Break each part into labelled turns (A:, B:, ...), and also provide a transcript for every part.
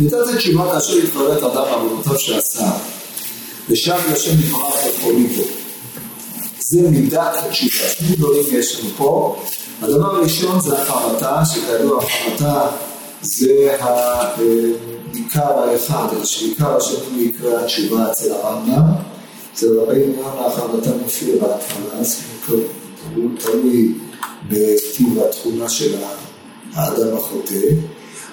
A: נתת תשובה כאשר התקראת אדם עבודותיו שעשה, ושב אל השם יתברך וכל ליבו. זה מידת התשובה. שני דברים יש לנו פה. הדבר הראשון זה החרטה, שכידוע החרטה זה העיקר האחד, שעיקר השני הוא עיקרי התשובה אצל הרמב"ם. אצל רבי עניין החרטה מופיע בהתחלה, אז הוא תלוי בטיב התכונה של האדם החוטא.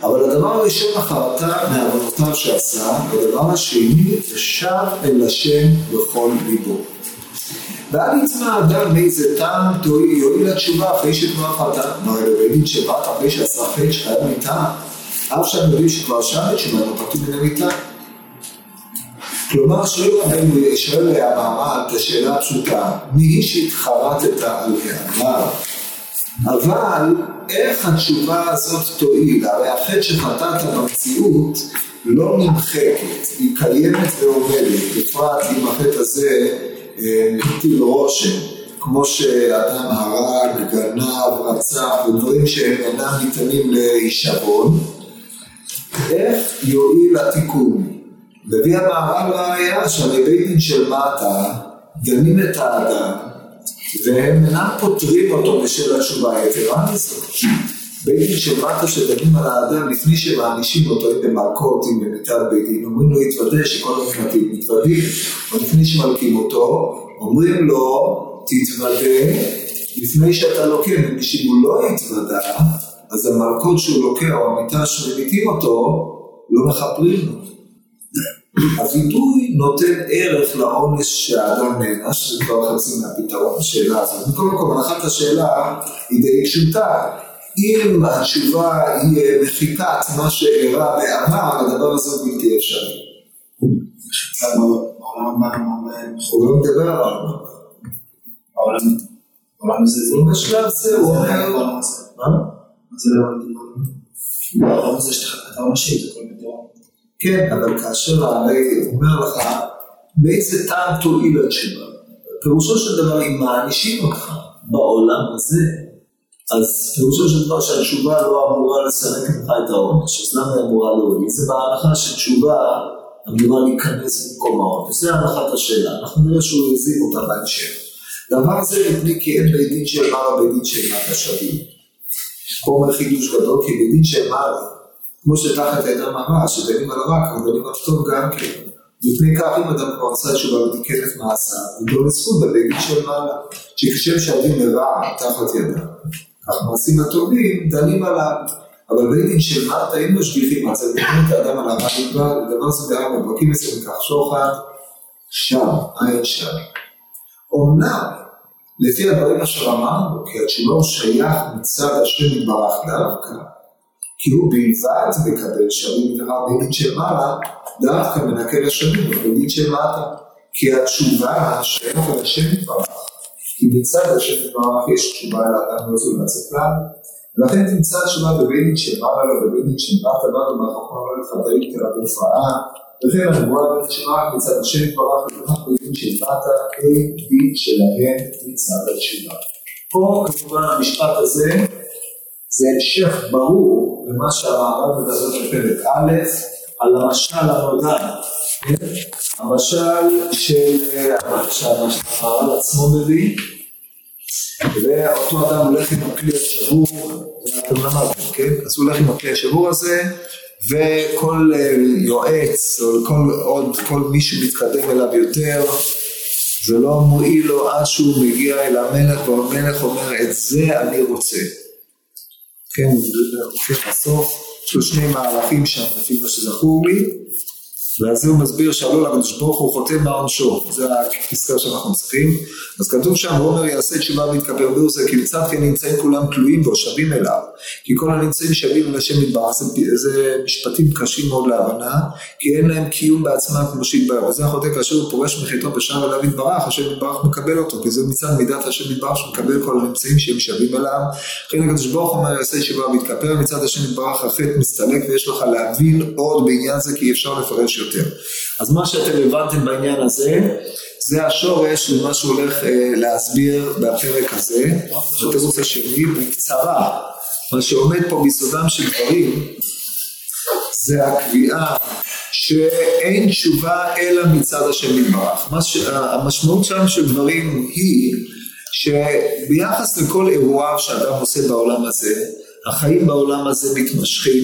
A: אבל הדבר הראשון החרטה מעוונותיו שעשה, והדבר השני זה שב אל השם בכל ליבו. ואל יצמא אדם מאיזה טעם יועיל לתשובה אחרי שכבר חטא. הרי בבית דין שבאת אחרי שעשה חטא שחייב מיתה, אף שהם יודעים שכבר שם את לא פטור מן המיתה. כלומר, שואל רבנו, שואל המעמד את השאלה הפשוטה, מי שהתחרטת על העבר, אבל איך התשובה הזאת תועיל? הרי החטא שחטאת במציאות לא נמחקת, היא קיימת ועומדת, בפרט אם החטא הזה מטיל אה, רושם, כמו שאדם הרג, גנב, רצח, ודברים שהם אינם ניתנים להישבון, איך יועיל התיקון? מביא המערב ראיה שהרי בית דין של מטה דנים את האדם והם אינם פותרים אותו בשל התשובה יתרה מזאת. בית דין של מטה שדנים על האדם לפני שמענישים אותו אם במלכות, אם במיטת בית דין, אומרים לו יתוודה שכל המפנתים מתוודים, או לפני שמלקים אותו, אומרים לו תתוודה לפני שאתה לוקה, מפני שאם הוא לא יתוודה, אז המלכות שהוא לוקה או המיטה שממיתים אותו, לא מכפרים לו. הווידוי נותן ערך לעונש שהאדם נענש, שזה כבר חצי מהפתרון השאלה הזאת. מכל מקום, הנחת השאלה היא די פשוטה. אם התשובה היא מחיקת מה שאירע בעבר, הדבר הזה הוא בלתי אפשרי. הוא לא מדבר על העולם. העולם הזה זה לא בשלב זה, הוא אומר... מה? זה לא העולם הזה שאתה עונשים, זה כל פתרון. כן, אבל כאשר הרי אומר לך, באיזה טעם תועיל התשובה? פירושו של דבר, אם מענישים אותך בעולם הזה, אז פירושו של דבר שהתשובה לא אמורה לסלק ממך את העונש, אז למה היא אמורה להועיל? זה בהנחה שתשובה אמורה להיכנס במקום העונש, זה הנחת השאלה, אנחנו נראה שהוא יזיק אותה בהמשך. דבר זה מפני כי אין בית דין של מעלה בית דין של מעלה שווים. פה אומר חידוש גדול, כי בית דין מעלה כמו שתחת הייתה הרע, שדנים על הרע, כמו דנים על טוב גם כן. מפני כך אם אדם כבר עשה תשובה ותיקן את מעשיו, הוא לזכות בבית דין של מעלה, שכשם שהדין לרע תחת ידם, כך מעשים הטובים דנים עליו. אבל בית דין של מעלה אין משגיחים, אז דנים את האדם על הרע בלבד, דבר זה בארבע בפרקים עשרים כך שוחד, שם, עין שם. אמנם, לפי הדברים אשר אמרנו, כי התשובה הוא שייך מצד השם יתברך דווקא, כי הוא בלבד מקבל שרים מדבר בדין של מעלה, דווקא מנקה לשנים בדין של מטה. כי התשובה שייכת לשם יתברך, כי מצד השם יתברך יש תשובה אל האדם לא זה כלל, ולכן תמצא תשובה בבית של מעלה ובבית של מטה, באנו מהחוכמה ולך די קטנה ברפואה, וכן הנבואה מעלה מצד השם יתברך, ולכך בדין של מטה, אין דין שלהם מצד התשובה. פה כמובן המשפט הזה זה המשך ברור למה שהמערב מדבר בפרק א', על המשל הנודע, המשל של שהמערב עצמו מביא, ואותו אדם הולך עם הכלי השבור, ואתם למדתם, כן? אז הוא הולך עם הכלי השבור הזה, וכל אה, יועץ, או כל עוד, כל מי שמתקדם אליו יותר, זה לא מועיל לו עד שהוא מגיע אל המלך, והמלך אומר, את זה אני רוצה. כן, מופיע בסוף, יש לו שני מהלכים שם, לפי מה שזכור לי, זה הוא מסביר שעלול הקדוש ברוך הוא חותם בעונשו, זה הפסקה שאנחנו צריכים. אז כתוב שם, אומר יעשה תשובה ויתכפר בו זה כי מצד כן נמצאים כולם תלויים בו, שווים אליו, כי כל הנמצאים שווים אל השם יתברך, זה משפטים קשים מאוד להבנה, כי אין להם קיום בעצמם כמו שהתברר, וזה החוטא כאשר הוא פורש מחיתו בשם אליו יתברך, השם יתברך מקבל אותו, כי זה מצד מידת השם יתברך שמקבל כל הנמצאים שהם שווים אליו, לכן הקדוש ברוך אומר יעשה תשובה ויתכפר, מצד השם יתברך החטא מסתלק ויש לך להבין עוד בעניין זה כי אפשר לפרש יותר. אז מה שאתם הבנתם בעניין הזה, זה השורש למה שהוא הולך אה, להסביר בפרק הזה, בתירוץ השני, בקצרה. מה שעומד פה ביסודם של דברים, זה הקביעה שאין תשובה אלא מצד השם יתברך. המשמעות שלנו של דברים היא שביחס לכל אירוע שאדם עושה בעולם הזה, החיים בעולם הזה מתמשכים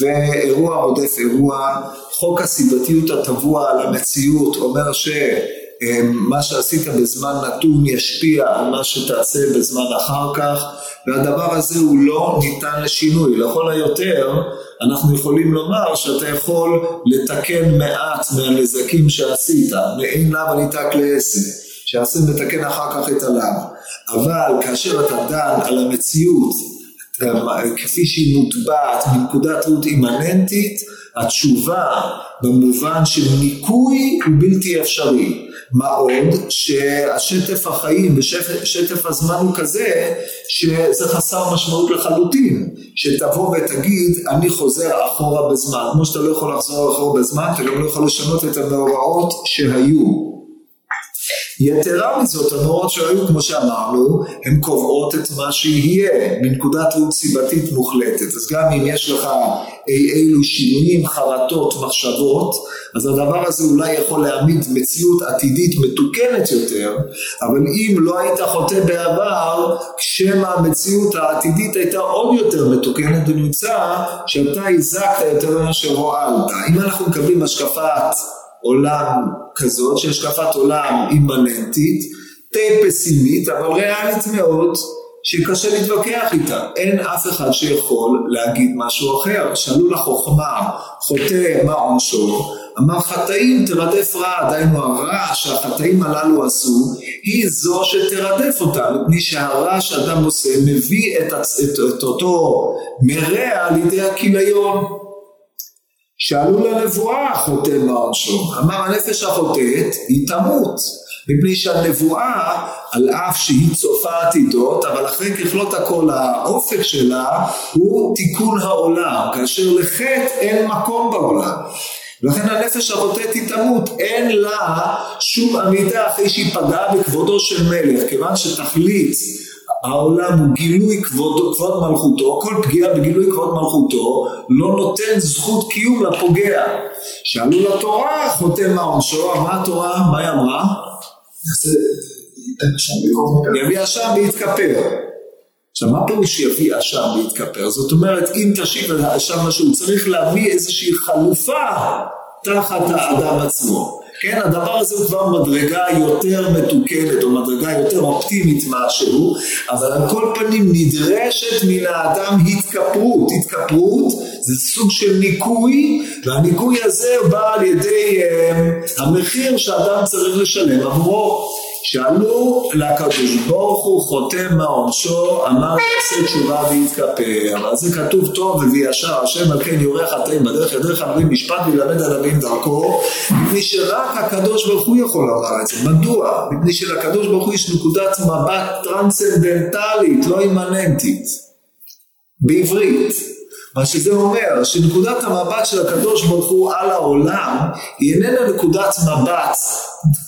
A: ואירוע רודף אירוע, חוק הסיבתיות הטבוע על המציאות אומר שמה שעשית בזמן נתון ישפיע על מה שתעשה בזמן אחר כך והדבר הזה הוא לא ניתן לשינוי, לכל היותר אנחנו יכולים לומר שאתה יכול לתקן מעט מהנזקים שעשית, מעין למה ניתק לעשר, שעשית מתקן אחר כך את הלמה, אבל כאשר אתה דן על המציאות כפי שהיא מוטבעת מנקודת ראות אימננטית, התשובה במובן של ניקוי הוא בלתי אפשרי. מה עוד שהשטף החיים ושטף הזמן הוא כזה שזה חסר משמעות לחלוטין. שתבוא ותגיד אני חוזר אחורה בזמן. כמו שאתה לא יכול לחזור אחורה בזמן אתה גם לא יכול לשנות את המאורעות שהיו. יתרה מזאת, המאורעות שהיו, כמו שאמרנו, הן קובעות את מה שיהיה, מנקודת ראות סיבתית מוחלטת. אז גם אם יש לך אי אילו שינויים, חרטות, מחשבות, אז הדבר הזה אולי יכול להעמיד מציאות עתידית מתוקנת יותר, אבל אם לא היית חוטא בעבר, שמא המציאות העתידית הייתה עוד יותר מתוקנת, ונמצא שאתה הזקת יותר ממה שהועלת. אם אנחנו מקבלים השקפת עולם כזאת, שיש השקפת עולם אימננטית, די פסימית, אבל ריאלית מאוד, שקשה להתווכח איתה. אין אף אחד שיכול להגיד משהו אחר. שאלו לחוכמה, חוטא מה עונשו, אמר חטאים תרדף רע, דהיינו הרע שהחטאים הללו עשו, היא זו שתרדף אותה, מפני שהרע שאדם עושה מביא את, את, את אותו מרע לידי הכיליון. שאלו לנבואה חוטא מעונשו, אמר הנפש החוטאת היא תמות, מפני שהנבואה על אף שהיא צופה עתידות, אבל אחרי ככלות הכל האופק שלה הוא תיקון העולם, כאשר לחטא אין מקום בעולם. ולכן הנפש החוטאת היא תמות, אין לה שום עמידה אחרי שהיא פגעה בכבודו של מלך, כיוון שתכלית העולם הוא גילוי כבוד, כבוד מלכותו, כל פגיעה בגילוי כבוד מלכותו לא נותן זכות קיום לפוגע. שאלו לתורה חותם מה עונשו, מה התורה, מה היא אמרה? יביא אשם ויתכפר. עכשיו מה פירוש יביא אשם ויתכפר? זאת אומרת אם תשיב על האשם משהו צריך להביא איזושהי חלופה תחת האדם עצמו. כן, הדבר הזה הוא כבר מדרגה יותר מתוקנת או מדרגה יותר אופטימית משהו, אבל על כל פנים נדרשת מן האדם התכפרות. התכפרות זה סוג של ניקוי, והניקוי הזה בא על ידי אה, המחיר שאדם צריך לשלם עבורו. שאלו לקדוש ברוך הוא חותם מה עונשו, אמר יעשה תשובה ויתכפר. אז זה כתוב טוב וישר, השם על כן יורה חטאים בדרך ידרך אמרים משפט וילמד על אבים דרכו, מפני שרק הקדוש ברוך הוא יכול לומר את זה. מדוע? מפני שלקדוש ברוך הוא יש נקודת מבט טרנסצנדנטלית, לא אימננטית. בעברית. מה שזה אומר, שנקודת המבט של הקדוש ברוך הוא על העולם היא איננה נקודת מבט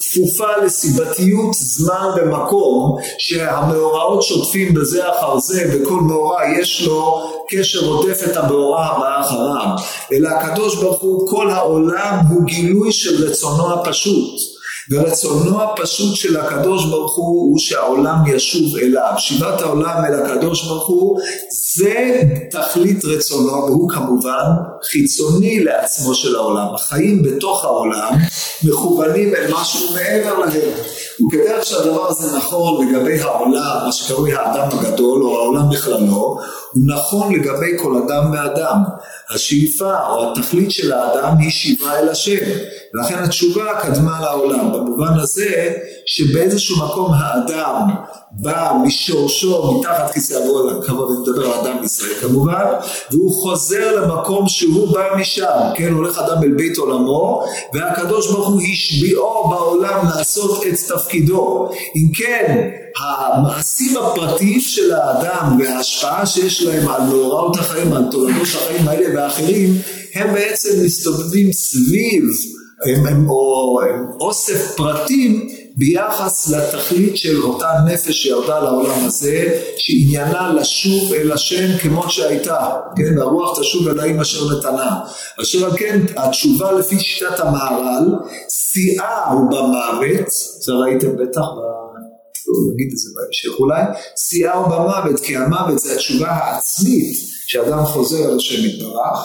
A: כפופה לסיבתיות זמן ומקום שהמאורעות שוטפים בזה אחר זה וכל מאורע יש לו קשר עוטף את המאורע הבא אחריו. אלא הקדוש ברוך הוא כל העולם הוא גילוי של רצונו הפשוט ורצונו הפשוט של הקדוש ברוך הוא הוא שהעולם ישוב אליו. שיבת העולם אל הקדוש ברוך הוא זה תכלית רצונו והוא כמובן חיצוני לעצמו של העולם. החיים בתוך העולם מכוונים אל משהו מעבר להם. וכדרך שהדבר הזה נכון לגבי העולם, מה שקרוי האדם הגדול או העולם בכללו, הוא נכון לגבי כל אדם ואדם. השאיפה או התכלית של האדם היא שיבה אל השם. ולכן התשובה קדמה לעולם. במובן הזה שבאיזשהו מקום האדם בא משורשו מתחת כיסא הכבוד, אני מדבר על אדם בישראל כמובן, והוא חוזר למקום שהוא בא משם, כן, הולך אדם אל בית עולמו, והקדוש ברוך הוא השביעו בעולם לעשות את תפקידו. אם כן, המעשים הפרטיים של האדם וההשפעה שיש להם על מאורעות החיים, על תולדות החיים האלה ואחרים, הם בעצם מסתובבים סביב הם, הם, או, הם אוסף פרטים ביחס לתכלית של אותה נפש שירדה לעולם הזה, שעניינה לשוב אל השם כמות שהייתה, כן, והרוח תשוב אל האם אשר נתנה. אשר על כן, התשובה לפי שיטת המהר"ל, שיאה הוא במוות, זה ראיתם בטח נגיד את זה בהמשך אולי, הוא במוות, כי המוות זה התשובה העצמית שאדם חוזר אל השם יתברך,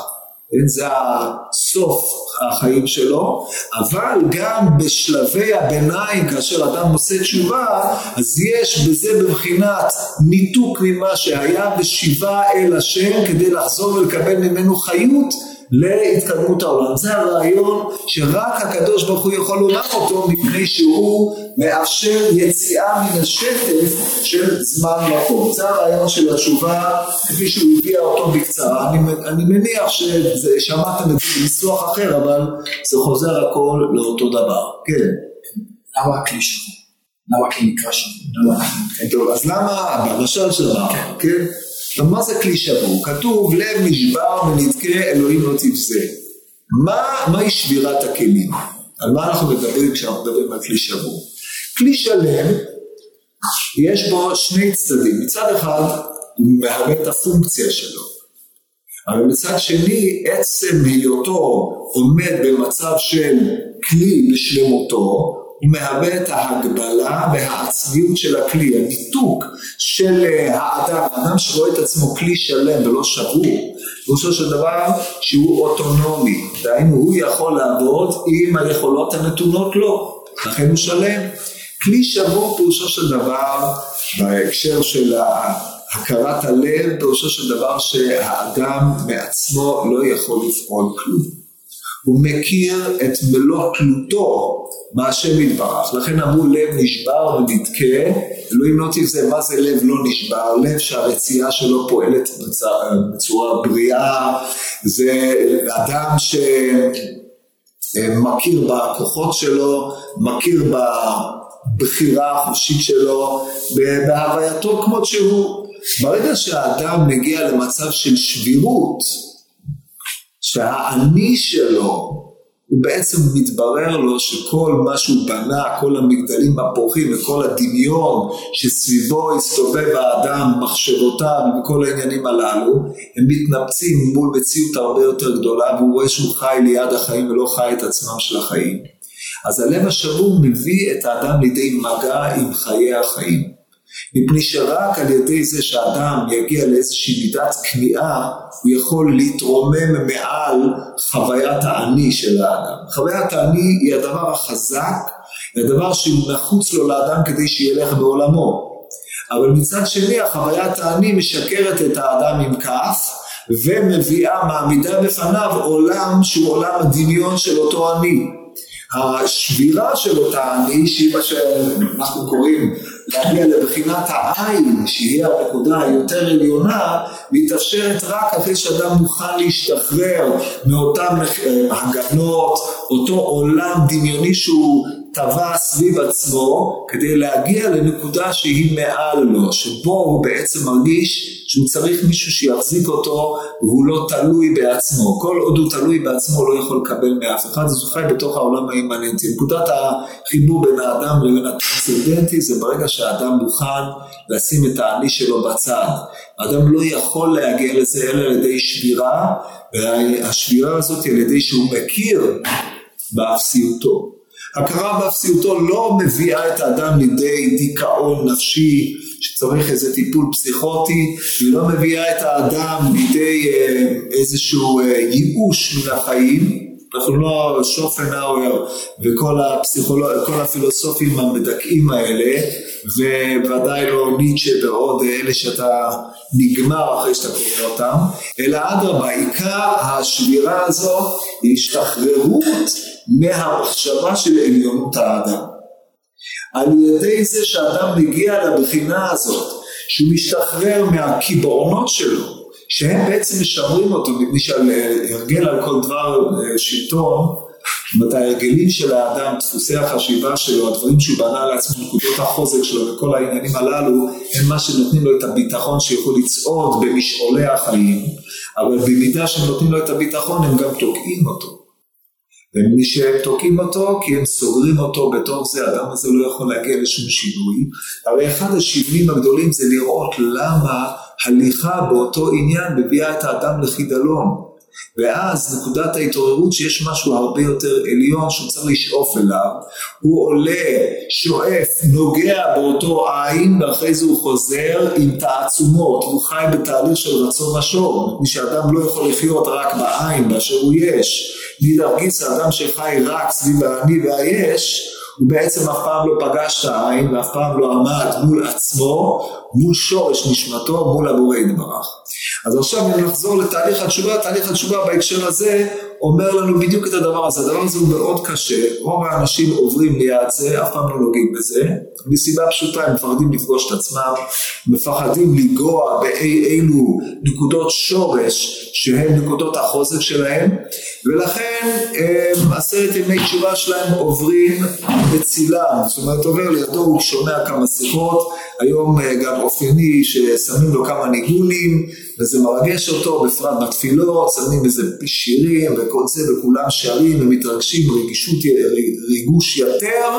A: כן, זה הסוף החיים שלו, אבל גם בשלבי הביניים כאשר אדם עושה תשובה, אז יש בזה בבחינת ניתוק ממה שהיה ושיבה אל השם כדי לחזור ולקבל ממנו חיות להתקדמות העולם. זה הרעיון שרק הקדוש ברוך הוא יכול לומר אותו מפני שהוא מאפשר יציאה מן השטף של זמן מקום. זה הרעיון של התשובה כפי שהוא הביע אותו בקצרה. אני, אני מניח ששמעתם את זה בניסוח אחר אבל זה חוזר הכל לאותו דבר. כן.
B: למה הכלי שבוי? למה הכלי נקרא שבוי?
A: טוב, אז למה, במשל שלך, כן? מה זה כלי שבור? כתוב לב נשבר ונדכה אלוהים לא תבזה. מה, מהי שבירת הכלים? על מה אנחנו מדברים כשאנחנו מדברים על כלי שבור? כלי שלם יש בו שני צדדים. מצד אחד הוא מהווה את הפונקציה שלו. אבל מצד שני עצם היותו עומד במצב של כלי בשלמותו הוא מהווה את ההגבלה והעצמיות של הכלי, הניתוק של אה, האדם, האדם שרואה את עצמו כלי שלם ולא שבור, פירושו של דבר שהוא אוטונומי, דהיינו הוא יכול לעבוד עם היכולות הנתונות לו, לכן הוא שלם. כלי שבור פירושו של דבר בהקשר של הכרת הלב, פירושו של דבר שהאדם מעצמו לא יכול לפעול כלום. הוא מכיר את מלוא תלותו מהשם יתברך, לכן אמרו לב נשבר ונדכה, אלוהים לא תרצה מה זה לב לא נשבר, לב שהרצייה שלו פועלת בצורה בריאה, זה אדם שמכיר בכוחות שלו, מכיר בבחירה החושית שלו, בהווייתו כמות שהוא. ברגע שהאדם מגיע למצב של שבירות, שהאני שלו הוא בעצם מתברר לו שכל מה שהוא בנה, כל המגדלים הפורחים וכל הדמיון שסביבו הסתובב האדם, מחשבותיו וכל העניינים הללו, הם מתנפצים מול מציאות הרבה יותר גדולה והוא רואה שהוא חי ליד החיים ולא חי את עצמם של החיים. אז הלב השבור מביא את האדם לידי מגע עם חיי החיים. מפני שרק על ידי זה שאדם יגיע לאיזושהי מידת כניעה, הוא יכול להתרומם מעל חוויית האני של האדם. חוויית האני היא הדבר החזק, הדבר שהוא נחוץ לו לאדם כדי שילך בעולמו. אבל מצד שני החוויית האני משקרת את האדם עם כף, ומביאה, מעמידה בפניו עולם שהוא עולם הדמיון של אותו אני. השבירה של אותה אני, שהיא מה שאנחנו קוראים להגיע לבחינת העין, שהיא הנקודה היותר עליונה, מתאפשרת רק אחרי שאדם מוכן להשתחרר מאותן הגנות, אותו עולם דמיוני שהוא טבע סביב עצמו כדי להגיע לנקודה שהיא מעל לו, שבו הוא בעצם מרגיש שהוא צריך מישהו שיחזיק אותו והוא לא תלוי בעצמו. כל עוד הוא תלוי בעצמו לא יכול לקבל מאף אחד, אז הוא חי בתוך העולם האימננטי. נקודת החיבור בין האדם לבין הטרנסצנדנטי זה ברגע שהאדם מוכן לשים את האני שלו בצד. האדם לא יכול להגיע לזה אלא על ידי שבירה, והשבירה הזאת היא על ידי שהוא מכיר באפסיותו. הכרה באפסיותו לא מביאה את האדם לידי דיכאון נפשי שצריך איזה טיפול פסיכוטי, היא לא מביאה את האדם לידי אה, איזשהו אה, ייאוש מן החיים, אנחנו לא שופנהאואר וכל הפסיכולוג... הפילוסופים המדכאים האלה, וודאי לא ניטשה ועוד אלה שאתה נגמר אחרי שאתה קורא אותם, אלא אדרבה, עיקר השבירה הזו היא השתחררות מהמחשבה של עליונות האדם. על ידי זה שאדם מגיע לבחינה הזאת, שהוא משתחרר מהקיבעונות שלו, שהם בעצם משמרים אותו, מפני שעל הרגל על כל דבר אה, שלטון, זאת ההרגלים של האדם, דפוסי החשיבה שלו, הדברים שהוא בנה לעצמו, נקודות החוזק שלו וכל העניינים הללו, הם מה שנותנים לו את הביטחון שיכול לצעוד במשעולי החיים, אבל במידה שהם נותנים לו את הביטחון הם גם תוקעים אותו. ומי שהם תוקעים אותו, כי הם סוגרים אותו בתוך זה, האדם הזה לא יכול להגיע לשום שינוי. הרי אחד השינויים הגדולים זה לראות למה הליכה באותו עניין מביאה את האדם לחידלון. ואז נקודת ההתעוררות שיש משהו הרבה יותר עליון שהוא צריך לשאוף אליו, הוא עולה, שואף, נוגע באותו עין ואחרי זה הוא חוזר עם תעצומות, הוא חי בתהליך של רצון השור, מפני שאדם לא יכול לחיות רק בעין באשר הוא יש, נידר גיסא, אדם שחי רק סביב האני והיש, הוא בעצם אף פעם לא פגש את העין ואף פעם לא עמד מול עצמו, מול שורש נשמתו, מול הבורא יתברך. אז עכשיו אם נחזור לתהליך התשובה, תהליך התשובה בהקשר הזה אומר לנו בדיוק את הדבר הזה, הדבר הזה הוא מאוד קשה, רוב האנשים עוברים ליד זה, אף פעם לא נוגעים בזה, מסיבה פשוטה הם מפחדים לפגוש את עצמם, מפחדים לנגוע באי אילו נקודות שורש שהן נקודות החוזק שלהם, ולכן הם, עשרת ימי תשובה שלהם עוברים בצילם, זאת אומרת עובר לידו הוא שומע כמה שיחות, היום אה, גם אופייני ששמים לו כמה ניגונים וזה מרגש אותו, בפרט בתפילות, שמים איזה שירים וכל זה וכולם שרים ומתרגשים, רגישות, ריגוש יתר,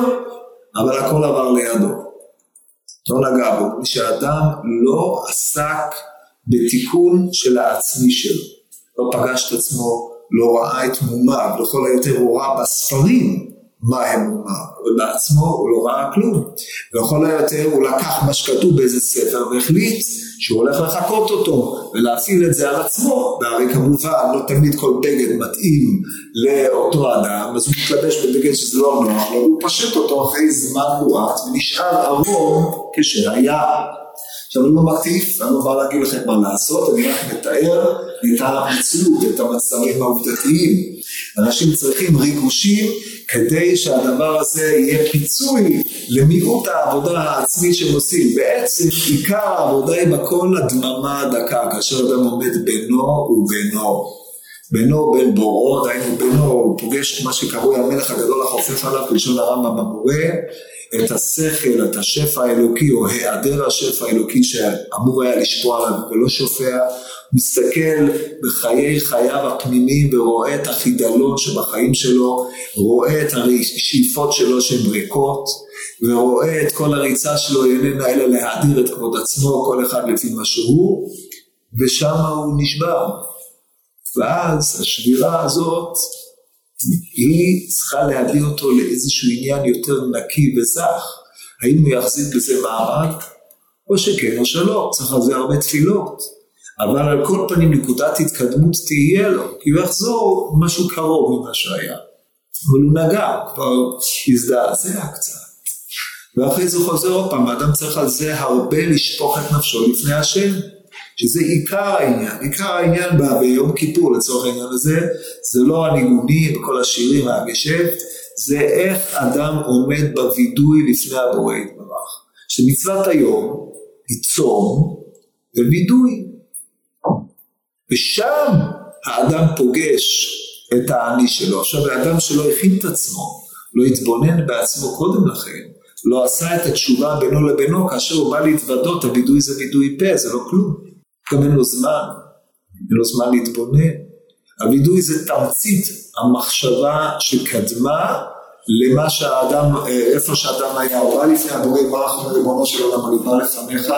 A: אבל הכל עבר לידו. לא נגע בו, מי שאדם לא עסק בתיקון של העצמי שלו, לא פגש את עצמו, לא ראה את מומיו, לכל היותר הוא ראה בספרים מה הם אמר, ובעצמו הוא לא ראה כלום. לכל היותר הוא לקח מה שכתוב באיזה ספר והחליט שהוא הולך לחקות אותו ולהפעיל את זה על עצמו, והרי כמובן לא תמיד כל בגד מתאים לאותו אדם, אז הוא מתלבש בבגד שזה לא נוח לו, הוא פשט אותו אחרי זמן מועט ונשאר ערום כשהיה. עכשיו אני לא מטיף, אני לא בא להגיד לכם מה לעשות, אני רק מתאר את המציאות, את המצבים העובדתיים. אנשים צריכים ריגושים כדי שהדבר הזה יהיה פיצוי למיעוט העבודה העצמית שהם עושים. בעצם עיקר העבודה היא בכל הדממה הדקה, כאשר אדם עומד בינו ובינו. בינו ובין בוראו, דהיינו בינו, הוא פוגש את מה שקרוי המלך הגדול החופף עליו, בלשון הרמב"ם במורה, את השכל, את השפע האלוקי או היעדר השפע האלוקי שאמור היה לשפוע עליו ולא שופע, מסתכל בחיי חייו הפנימיים ורואה את החידלון שבחיים שלו, רואה את השאיפות שלו שהן ריקות, ורואה את כל הריצה שלו איננה אלא להאדיר את כבוד עצמו, כל אחד לפי מה שהוא, ושם הוא נשבר. ואז השבירה הזאת היא צריכה להביא אותו לאיזשהו עניין יותר נקי וזך. האם הוא יחזיק בזה מעמד? או שכן או שלא, צריך על זה הרבה תפילות. אבל על כל פנים נקודת התקדמות תהיה לו, כי הוא יחזור משהו קרוב ממה שהיה. אבל הוא נגע, כבר הזדעזע קצת. ואחרי זה הוא חוזר עוד פעם, האדם צריך על זה הרבה לשפוך את נפשו לפני השם. שזה עיקר העניין, עיקר העניין בא ביום כיפור לצורך העניין הזה, זה לא הניגונים וכל השירים והגשת, זה איך אדם עומד בווידוי לפני הבורא יתברך. שמצוות היום היא צום ווידוי. ושם האדם פוגש את האני שלו. עכשיו האדם שלא הכין את עצמו, לא התבונן בעצמו קודם לכן, לא עשה את התשובה בינו לבינו, כאשר הוא בא להתוודות, הווידוי זה וידוי פה, זה לא כלום. גם אין לו זמן, אין לו זמן להתבונן. הווידוי זה תמצית המחשבה שקדמה למה שהאדם, איפה שאדם היה, הוא בא לפני הבורא ברח אומר ריבונו של עולם, אני בא לפניך,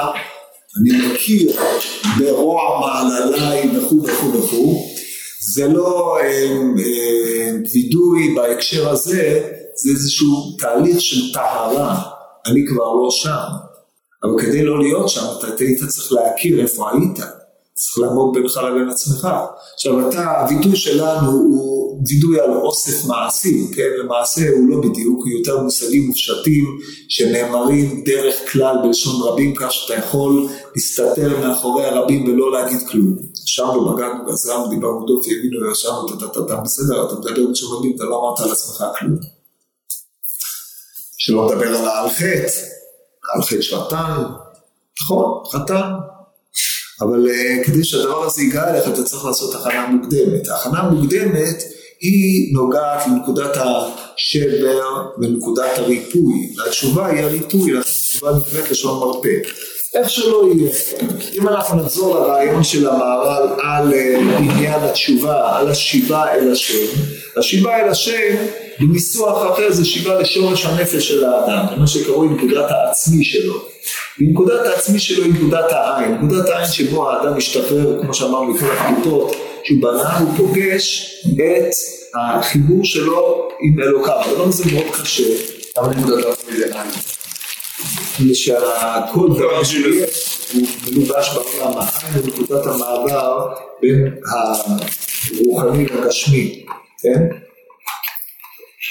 A: אני מכיר ברוע מעלליי וכו' וכו' וכו', זה לא אה, אה, וידוי בהקשר הזה, זה איזשהו תהליך של טהרה, אני כבר לא שם. אבל כדי לא להיות שם, אתה היית צריך להכיר איפה היית. צריך לעמוד בינך לבין עצמך. עכשיו אתה, הווידוי שלנו הוא וידוי על אוסף מעשי, כן? למעשה הוא לא בדיוק, הוא יותר מושגים מופשטים שנאמרים דרך כלל בלשון רבים, כך שאתה יכול להסתתר מאחורי הרבים ולא להגיד כלום. ישבנו, בגדנו, גזרנו, דיברנו דופי, הבינו, ישבנו, אתה בסדר, אתה מדבר בלשון רבים, אתה לא אמרת על עצמך כלום. שלא לדבר על העל חטא. על חטא שבתן, נכון, חתן. אבל uh, כדי שהדבר הזה ייגע אליך אתה צריך לעשות הכנה מוקדמת. ההכנה המוקדמת היא נוגעת לנקודת השבר ונקודת הריפוי. והתשובה היא הריפוי, התשובה נקראת לשון מרפא. איך שלא יהיה, אם אנחנו נחזור לרעיון של המהר"ל על אה, עניין התשובה, על השיבה אל השם, השיבה אל השם בניסוח אחר זה שיבה לשורש הנפש של האדם, זה מה שקרוי נקודת העצמי שלו. ונקודת העצמי שלו היא נקודת העין, נקודת העין שבו האדם משתחרר, כמו שאמרנו, מכל הפליטות שהוא בנה, הוא פוגש את החיבור שלו עם אלוקיו. הדבר הזה מאוד קשה.
B: למה נקודת העצמי זה עין?
A: שהכל דבר שיהיה הוא מלובש בעולם העין ונקודת המעבר בין הרוחני לגשמי, כן?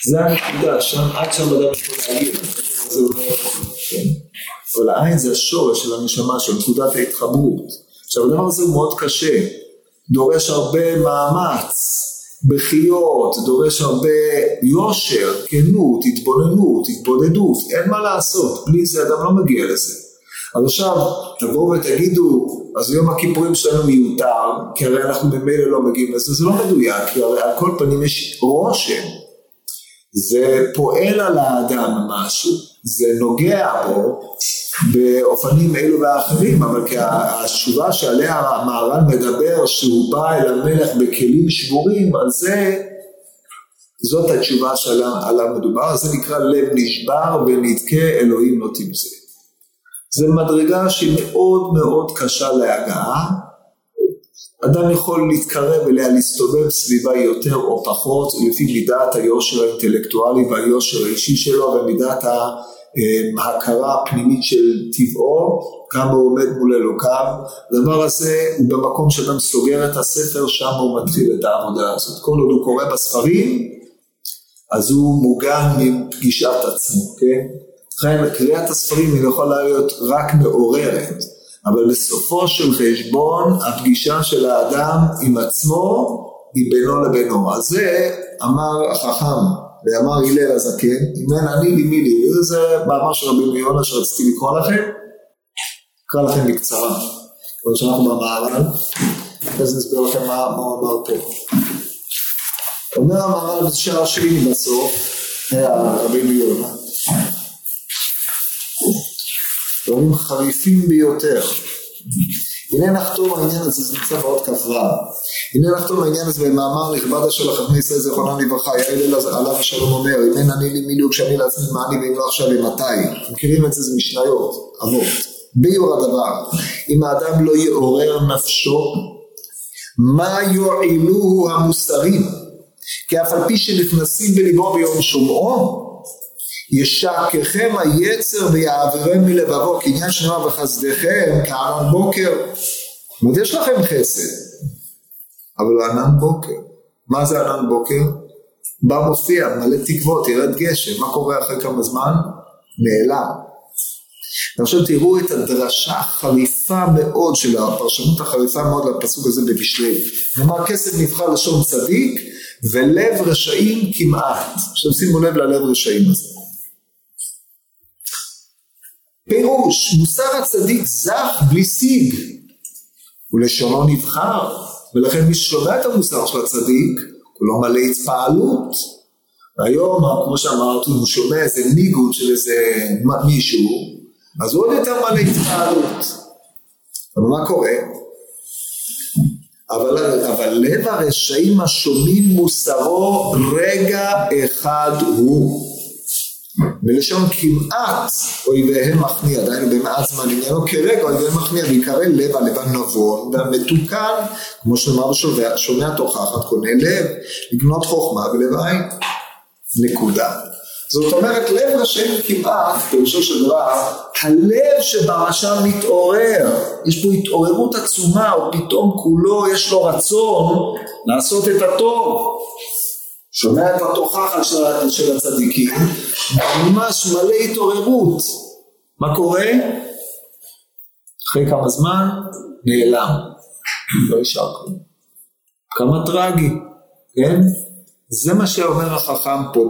A: זה הנקודה, שם עד שם אדם יכול להגיד, זה לא כן? אבל העין זה השורש של הנשמה של נקודת ההתחברות. עכשיו הדבר הזה הוא מאוד קשה, דורש הרבה מאמץ, בחיות, דורש הרבה יושר, כנות, התבוננות, התבודדות, אין מה לעשות, בלי זה אדם לא מגיע לזה. אז עכשיו תבואו ותגידו, אז יום הכיפורים שלנו מיותר, כי הרי אנחנו ממילא לא מגיעים לזה, זה לא מדויק, כי הרי על כל פנים יש רושם, זה פועל על האדם משהו, זה נוגע בו באופנים אלו ואחרים, אבל התשובה שעליה המהר"ל מדבר, שהוא בא אל המלך בכלים שבורים, על זה, זאת התשובה שעליו מדובר, זה נקרא לב נשבר ונדכה אלוהים לא תמצא. זה מדרגה שהיא מאוד מאוד קשה להגעה, אדם יכול להתקרב אליה, להסתובב סביבה יותר או פחות, לפי מידת היושר האינטלקטואלי והיושר האישי שלו ומידת ההכרה הפנימית של טבעו, כמה הוא עומד מול אלוקיו. הדבר הזה הוא במקום שאדם סוגר את הספר, שם הוא מתחיל את העבודה הזאת. כל עוד הוא קורא בספרים, אז הוא מוגן מפגישת עצמו, כן? לכן קריאת הספרים היא יכולה להיות רק מעוררת. אבל בסופו של חשבון הפגישה של האדם עם עצמו היא בינו לבינו. אז זה אמר החכם ואמר הלל הזקן, אם אין אני לי מי לי, וזה מאמר של רבי מיונה שרציתי לקרוא לכם, אקרא לכם בקצרה, כמו שאנחנו במערל, אחרי זה נסביר לכם מה, הוא אמר פה. אומר המהר"ל בשער שני בסוף, רבי מיונה, דברים חריפים ביותר. הנה נחתום העניין הזה, זה נמצא בעוד כ"ו. הנה נחתום העניין הזה במאמר נכבדה של החכמי ישראל זיכרונם לברכה, יעל עליו השלום אומר, אם אין אני לי מיליוק כשאני לעצמי מה אני ואם לא עכשיו ומתי. מכירים את זה, זה משניות, אבות. ביור הדבר, אם האדם לא יעורר נפשו, מה יועילוהו המוסרים? כי אף על פי שנכנסים בליבו ביום שומעו, ישקכם היצר ויעברם מלבבו, כי עניין שנאמר בחסדיכם כענן בוקר. זאת אומרת, יש לכם חסד, אבל ענן בוקר. מה זה ענן בוקר? בא מופיע, מלא תקוות, ירד גשם, מה קורה אחרי כמה זמן? נעלם. ועכשיו תראו את הדרשה החריפה מאוד של הפרשנות החריפה מאוד לפסוק הזה במשלי. נאמר כסף נבחר לשון צדיק ולב רשעים כמעט. עכשיו שימו לב ללב רשעים הזה. פירוש, מוסר הצדיק זך בלי סיג, ולשונו נבחר, ולכן מי ששומע את המוסר של הצדיק, הוא לא מלא התפעלות. והיום, כמו שאמרתי, הוא שומע איזה ניגוד של איזה מישהו, אז הוא עוד יותר מלא התפעלות. אבל מה קורה? אבל, אבל לב הרשעים השומעים מוסרו רגע אחד הוא. מלשון כמעט אויביהם מכניע, דהיינו במעט זמן עניינו כרגע אויביהם מכניע, ויקרא לב הלבן נבון והמתוקן, כמו שנאמר בשומע, שומע תוכחת קונה לב, לקנות חוכמה ולב עין. נקודה. זאת אומרת, לב רשעים כמעט, פירושו של דבר, הלב שברשע מתעורר, יש פה התעוררות עצומה, או פתאום כולו יש לו רצון לעשות את הטוב. שומע את התוכחת של, של הצדיקים, ממש מלא התעוררות. מה קורה? אחרי כמה זמן נעלם, לא נשאר כלום. כמה טרגי, כן? זה מה שאומר החכם פה,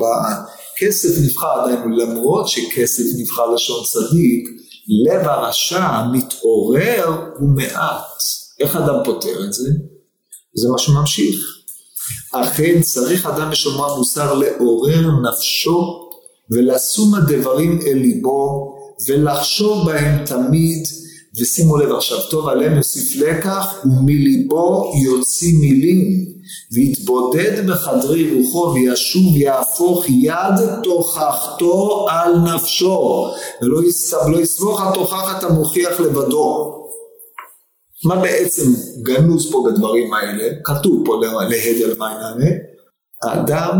A: כסף נבחר עדיין, למרות שכסף נבחר לשון צדיק, לב הרשע המתעורר הוא מעט. איך אדם פותר את זה? זה מה שממשיך. אכן צריך אדם משומר מוסר לעורר נפשו ולשום הדברים אל ליבו ולחשוב בהם תמיד. ושימו לב עכשיו, טוב עליהם יוסיף לקח, ומליבו יוציא מילים, ויתבודד בחדרי רוחו, וישוב יהפוך יד תוכחתו על נפשו, ולא לא יסמוך התוכחת המוכיח לבדו. מה בעצם גנוז פה בדברים האלה? כתוב פה להדל מעיינה, האדם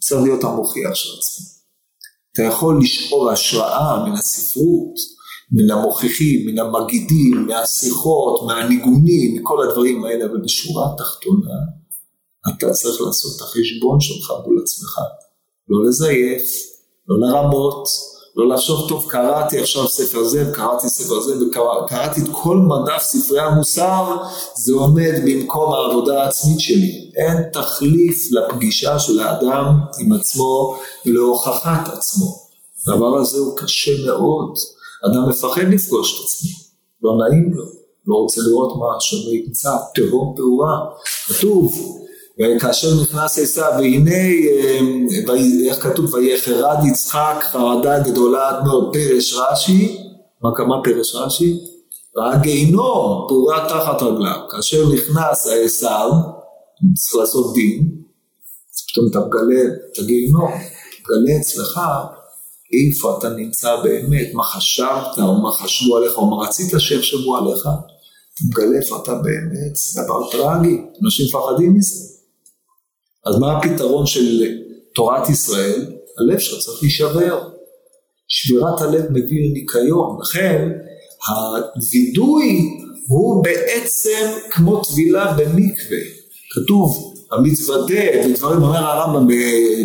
A: צריך להיות המוכיח של עצמו. אתה יכול לשאול השראה מן הספרות, מן המוכיחים, מן המגידים, מהשיחות, מהניגונים, מכל הדברים האלה, אבל בשורה התחתונה, אתה צריך לעשות את החשבון שלך מול עצמך. לא לזייף, לא לרמות, לא לחשוב, טוב, קראתי עכשיו ספר זה, וקראתי ספר זה, וקראתי את כל מדף ספרי המוסר, זה עומד במקום העבודה העצמית שלי. אין תחליף לפגישה של האדם עם עצמו ולהוכחת עצמו. הדבר הזה הוא קשה מאוד. אדם מפחד לפגוש את עצמו, לא נעים לו, לא רוצה לראות מה שלא ימצא, תהום פעורה. כתוב, וכאשר נכנס עשיו, והנה, אה, איך כתוב, ויחרד יצחק חרדה גדולה עד מאוד פרש רש"י, מה כמה פרש רש"י? ראה גיהינום פעורה תחת רגליו. כאשר נכנס עשיו, צריך לעשות דין, פתאום אתה מגלה את הגיהינום, מגלה אצלך איפה אתה נמצא באמת, מה חשבת, או מה חשבו עליך, או מה רצית שיחשבו עליך, אתה מגלה איפה אתה באמת, זה דבר טרגי, אנשים מפחדים מזה. אז מה הפתרון של תורת ישראל? הלב שלך צריך להישבר. שבירת הלב מביא לניקיון, לכן הווידוי הוא בעצם כמו טבילה במקווה. כתוב המתוודה, בדברים אומר הרמב"ם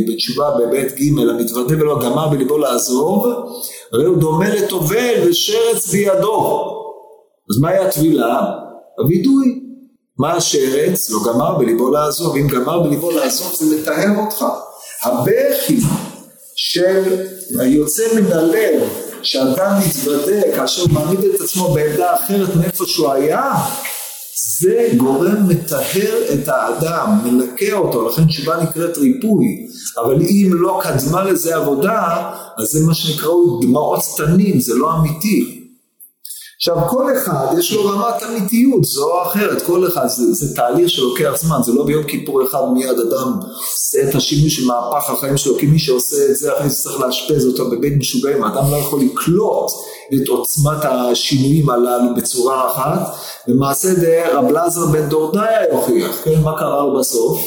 A: בתשובה בבית ג' המתוודה ולא גמר בליבו לעזוב, הרי הוא דומה לטובל ושרץ בידו. אז מהי הטבילה? הווידוי. מה השרץ? לא גמר בליבו לעזוב. אם גמר בליבו לעזוב זה לטהר אותך. הבכי של היוצא מן הלב, שאדם מתוודה כאשר הוא מעמיד את עצמו בעמדה אחרת מאיפה שהוא היה, זה גורם מטהר את האדם, מנקה אותו, לכן תשובה נקראת ריפוי. אבל אם לא קדמה לזה עבודה, אז זה מה שנקראו דמעות תנים, זה לא אמיתי. עכשיו כל אחד יש לו רמת אמיתיות זו או אחרת, כל אחד זה, זה תהליך שלוקח זמן, זה לא ביום כיפור אחד מיד אדם עושה את השינוי של מהפך החיים שלו, כי מי שעושה את זה אחרי זה צריך לאשפז אותו בבית משוגעים, האדם לא יכול לקלוט את עוצמת השינויים הללו בצורה אחת, למעשה דה רב לזר בן דורדאי יוכיח, כן, מה קרה לו בסוף?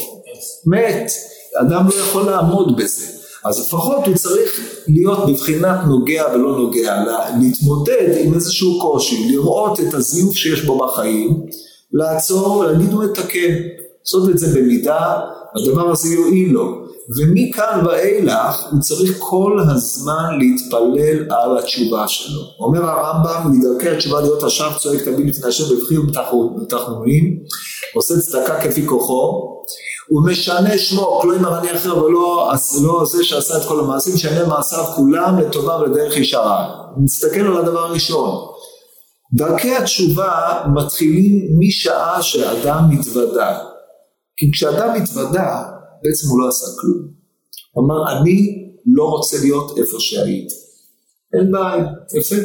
A: מת, אדם לא יכול לעמוד בזה. אז לפחות הוא צריך להיות בבחינת נוגע ולא נוגע, להתמודד עם איזשהו קושי, לראות את הזיוף שיש בו בחיים, לעצור, להגיד הוא מתקן, לעשות את זה במידה, הדבר הזה יועיל לו. ומכאן ואילך הוא צריך כל הזמן להתפלל על התשובה שלו. אומר הרמב"ם, מדרכי התשובה להיות השב צועק תמיד לפני השם בבחיר ובתחנונים, עושה צדקה כפי כוחו, הוא משנה שמו, כלומר אני אחר ולא לא זה שעשה את כל המעשים, שנה מעשיו כולם לטובה ולדרך ישרה. נסתכל על הדבר הראשון. דרכי התשובה מתחילים משעה שאדם מתוודה. כי כשאדם מתוודה, בעצם הוא לא עשה כלום. הוא אמר, אני לא רוצה להיות איפה שהייתי. אין בעיה, יפה,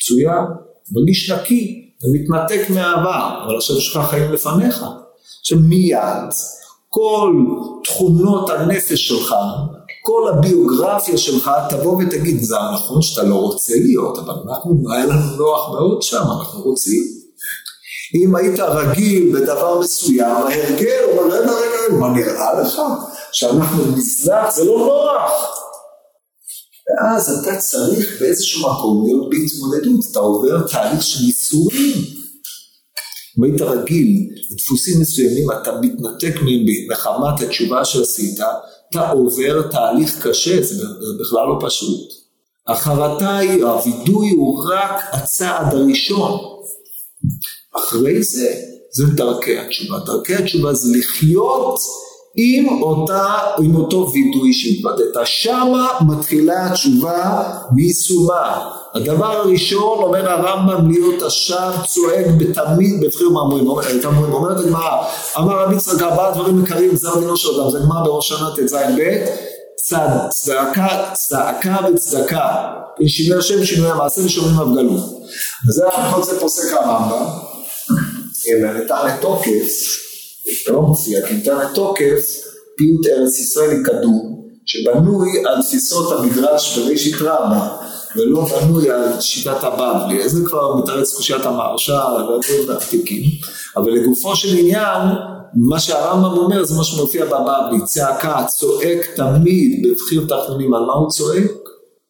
A: מצוין, מרגיש נקי, אתה מתנתק מהעבר, אבל עכשיו יש לך חיים לפניך. עכשיו מיד כל תכונות הנפש שלך, כל הביוגרפיה שלך, תבוא ותגיד, זה נכון שאתה לא רוצה להיות, אבל אנחנו, היה לנו נוח מאוד שם, אנחנו רוצים. אם היית רגיל בדבר מסוים, ההרגל, הוא אומר, רגע, רגע, מה נראה לך? שאנחנו נזנח, זה לא נוח. ואז אתה צריך באיזשהו מקום להיות בהתמודדות, אתה עובר תהליך של ייסורים. אם היית רגיל לדפוסים מסוימים, אתה מתנתק מחמת התשובה שעשית, אתה עובר תהליך קשה, זה בכלל לא פשוט. החרטה היא, הווידוי הוא רק הצעד הראשון. אחרי זה, זה דרכי התשובה. דרכי התשובה זה לחיות עם, אותה, עם אותו וידוי שהתבדית. שמה מתחילה התשובה ויישומה. הדבר הראשון, אומר הרמב"ם, להיות השם צועק בתמיד בבחיר מאמרים. אומרת הגמרא, אמר רבי יצחק ארבעה דברים עיקריים, גזר דינו של אדם, זה גמרא בראש שנה ט"ז ב', צד, צדקה, צדקה וצדקה, שינוי השם שינוי המעשה ושומרים הבגלות. וזה הלכות זה פוסק הרמב"ם, ניתן לתוקף, לא מופיע, כי ניתן לתוקף פיוט ארץ ישראל קדום, שבנוי על תפיסות המדרש בראשית רבה, ולא בנוי על שיטת הבבלי, זה כבר מתרץ קושיית המהרש"א, והדברים העתיקים, אבל לגופו של עניין, מה שהרמב"ם אומר זה מה שמופיע בבבלי, צעקה, צועק תמיד בבחיר תחתונים, על מה הוא צועק?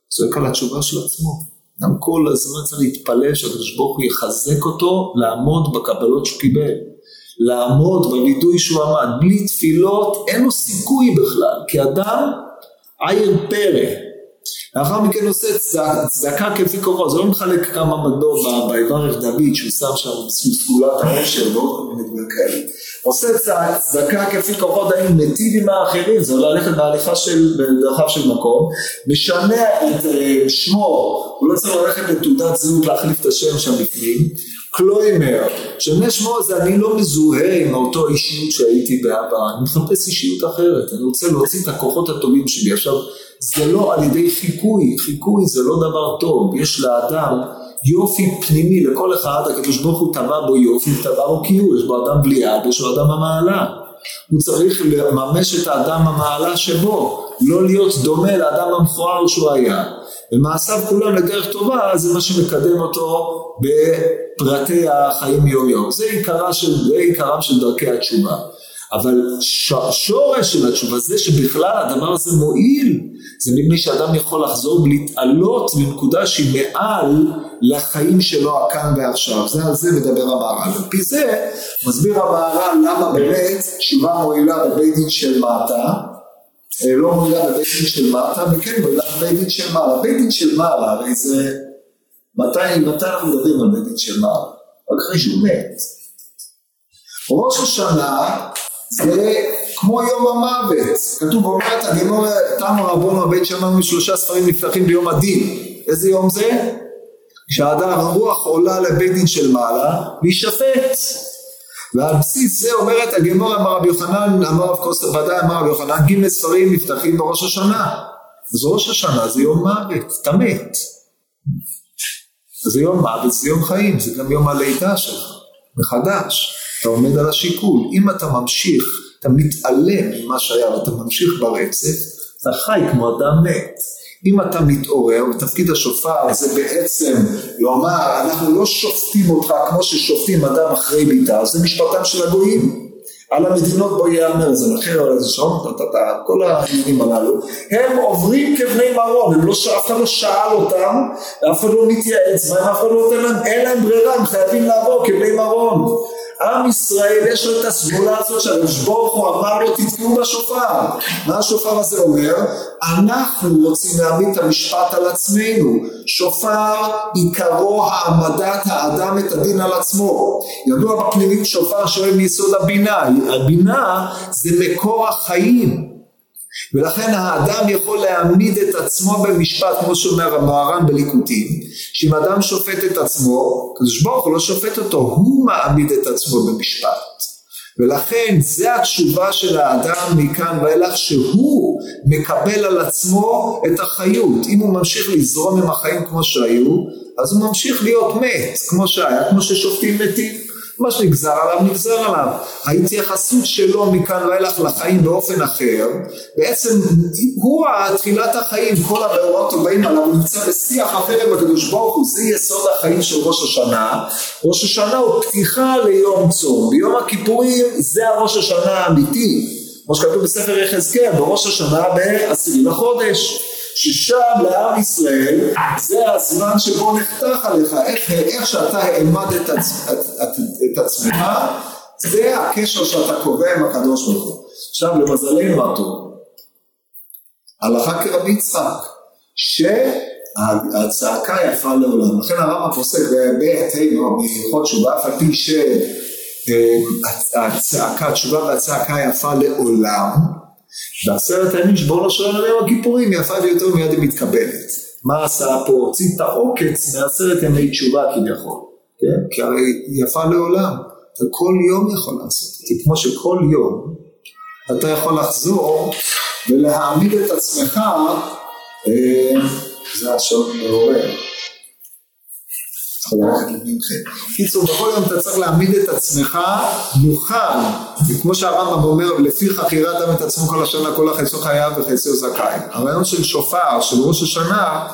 A: צועק על התשובה של עצמו. גם כל הזמן צריך להתפלל שהקדוש ברוך הוא יחזק אותו לעמוד בקבלות שהוא קיבל. לעמוד בווידוי שהוא עמד, בלי תפילות אין לו סיכוי בכלל, כי אדם עיר פרא. לאחר מכן עושה צדקה כפי כוחו, זה לא מחלק כמה מטבעות ביברך דוד שהוא שם שם סגולת העושר ועוד כל מיני דברים כאלה. עושה צדקה כפי כוחו דיים מיטיב עם האחרים, זה ללכת בהליכה של, בדרכיו של מקום, משנה את אה, שמו, הוא לא צריך ללכת לתעודת זהות להחליף את השם שם בפנים, קלוימר, שני שמו זה אני לא מזוהה עם אותו אישיות שהייתי בעבר, אני מחפש אישיות אחרת, אני רוצה להוציא את הכוחות הטובים שלי. עכשיו, זה לא על ידי חיקוי, חיקוי זה לא דבר טוב, יש לאדם יופי פנימי לכל אחד, הקדוש ברוך הוא טבע בו יופי, טבע בו קיור, יש בו אדם בלי יד, יש בו אדם המעלה. הוא צריך לממש את האדם המעלה שבו, לא להיות דומה לאדם המכוער שהוא היה. ומעשיו כולם לדרך טובה, זה מה שמקדם אותו בפרטי החיים יום יום. זה עיקרה של, עיקרם של דרכי התשובה. אבל שורש של התשובה זה שבכלל הדבר הזה מועיל, זה מפני שאדם יכול לחזור ולהתעלות בנקודה שהיא מעל לחיים שלו הכאן ועכשיו. זה על זה מדבר המהר"ל. על פי זה מסביר המהר"ל למה באמת תשובה מועילה בבית דין של מטה, לא מועילה בבית דין של מטה, וכן מועילה בבית דין של מעלה. בית דין של מעלה הרי זה, מתי, אנחנו מדברים על בית דין של מעלה? רק אחרי שהוא מת. ראש השנה זה כמו יום המוות, כתוב אומרת הגימור תמו רבונו בית שמענו שלושה ספרים נפתחים ביום הדין, איזה יום זה? כשהאדם הרוח עולה לבית דין של מעלה להישפט ועל בסיס זה אומרת הגמור אמר רבי יוחנן אמר רב כוסר ודאי אמר רבי יוחנן ג' ספרים נפתחים בראש השנה אז ראש השנה זה יום מוות, אתה מת זה יום מוות זה יום חיים זה גם יום הלידה שלך מחדש אתה עומד על השיקול. אם אתה ממשיך, אתה מתעלם ממה שהיה ואתה ממשיך ברצף, אתה חי כמו אדם מת. אם אתה מתעורר, ותפקיד השופר זה בעצם לומר, אנחנו לא שופטים אותך כמו ששופטים אדם אחרי ביתה, זה משפטם של הגויים. על המדינות בו ייאמר, זה לכן על איזה שעון, כל העניינים הללו, הם עוברים כבני מרום, הם לא, אף אחד לא שאל אותם, אף אחד לא מתייעץ בהם, אף אחד לא נותן להם, אין להם ברירה, הם חייבים לעבור כבני מרום. עם ישראל יש לו את הסגולה הזאת שהקדוש ברוך הוא אמר לו תתקעו בשופר. מה השופר הזה אומר? אנחנו רוצים להעמיד את המשפט על עצמנו. שופר עיקרו העמדת האדם את הדין על עצמו. ידוע בפנימית שופר שואל מיסוד הבינה. הבינה זה מקור החיים. ולכן האדם יכול להעמיד את עצמו במשפט, כמו שאומר המוהר"ן בליקוטים, שאם אדם שופט את עצמו, הקדוש ברוך הוא לא שופט אותו, הוא מעמיד את עצמו במשפט. ולכן זה התשובה של האדם מכאן ואילך שהוא מקבל על עצמו את החיות. אם הוא ממשיך לזרום עם החיים כמו שהיו, אז הוא ממשיך להיות מת, כמו שהיה, כמו ששופטים מתים. מה שנגזר עליו נגזר עליו. ההתייחסות שלו מכאן ואילך לחיים באופן אחר, בעצם הוא תחילת החיים, כל המאורעות הבאים עליו, הוא נמצא בשיח אחר עם הקדוש ברוך הוא, זה יסוד החיים של ראש השנה. ראש השנה הוא פתיחה ליום צום, ביום הכיפורים זה הראש השנה האמיתי. כמו שכתוב בספר יחזקאל, בראש השנה בעשירי לחודש. ששם לעם ישראל זה הזמן שבו נחתך עליך, איך, איך שאתה העמדת את, את, את, את עצמך, זה הקשר שאתה קובע עם הקדוש ברוך הוא. עכשיו למזלנו הטוב, הלכה כרבי יצחק, שהצעקה יפה לעולם, לכן הרמב"ם פוסק בהיבטנו בהלכות תשובה, אף על פי שהצעקה, תשובה והצעקה יפה לעולם, בעשרת הימים שבו לא שואל על יום הכיפורים יפה ויותר מיד היא מתקבלת. מה עשה פה? הוציא את העוקץ מעשרת ימי תשובה כביכול, כן? כי הרי יפה לעולם, אתה כל יום יכול לעשות את זה, כמו שכל יום אתה יכול לחזור ולהעמיד את עצמך, אה, זה השעון מעורר. קיצור, בכל יום אתה צריך להעמיד את עצמך מוכן, וכמו שהרמב"ם אומר, לפי חקירת עם את עצמו כל השנה, כל החצו חייו וחצו זכאי. הרעיון של שופר, של ראש השנה,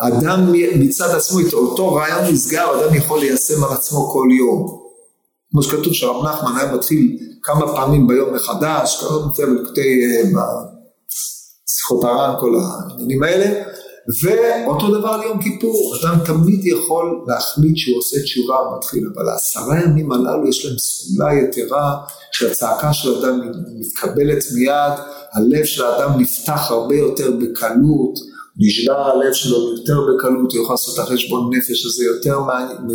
A: אדם מצד עצמו, אותו רעיון נסגר, אדם יכול ליישם על עצמו כל יום. כמו שכתוב שהרב נחמן היה מתחיל כמה פעמים ביום מחדש, כמה פעמים בלקוטי, בשיחות הר"ן, כל העניינים האלה, ואותו דבר על יום כיפור, אדם תמיד יכול להחליט שהוא עושה תשובה ומתחיל, אבל העשרה ימים הללו יש להם סגולה יתרה, שהצעקה של אדם מתקבלת מיד, הלב של האדם נפתח הרבה יותר בקלות, נשבר הלב שלו יותר בקלות, הוא יכול לעשות את החשבון נפש הזה יותר,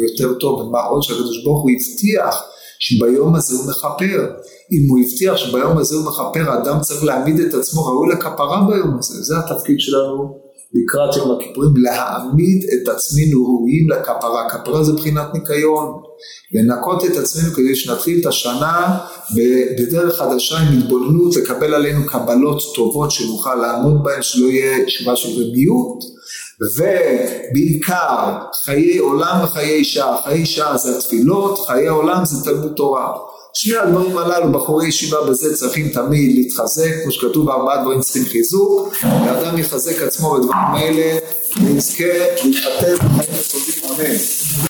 A: יותר טוב, ומה עוד שהקדוש ברוך הוא הבטיח שביום הזה הוא מכפר. אם הוא הבטיח שביום הזה הוא מכפר, האדם צריך להעמיד את עצמו ראוי לכפרה ביום הזה, זה התפקיד שלנו לקראת יום הכיפורים, להעמיד את עצמנו ראויים לכפרה. כפרה זה בחינת ניקיון. לנקות את עצמנו כדי שנתחיל את השנה בדרך חדשה עם התבוננות, לקבל עלינו קבלות טובות שנוכל לעמוד בהן, שלא יהיה תשובה של רמיות. ובעיקר חיי עולם וחיי שעה, חיי שעה זה התפילות, חיי עולם זה תלמוד תורה. שני הדברים הללו, בחורי ישיבה בזה צריכים תמיד להתחזק, כמו שכתוב בארבעה דברים צריכים חיזוק, ואדם יחזק עצמו בדברים האלה, ויזכה להתחתן בחיים טובים, אמן.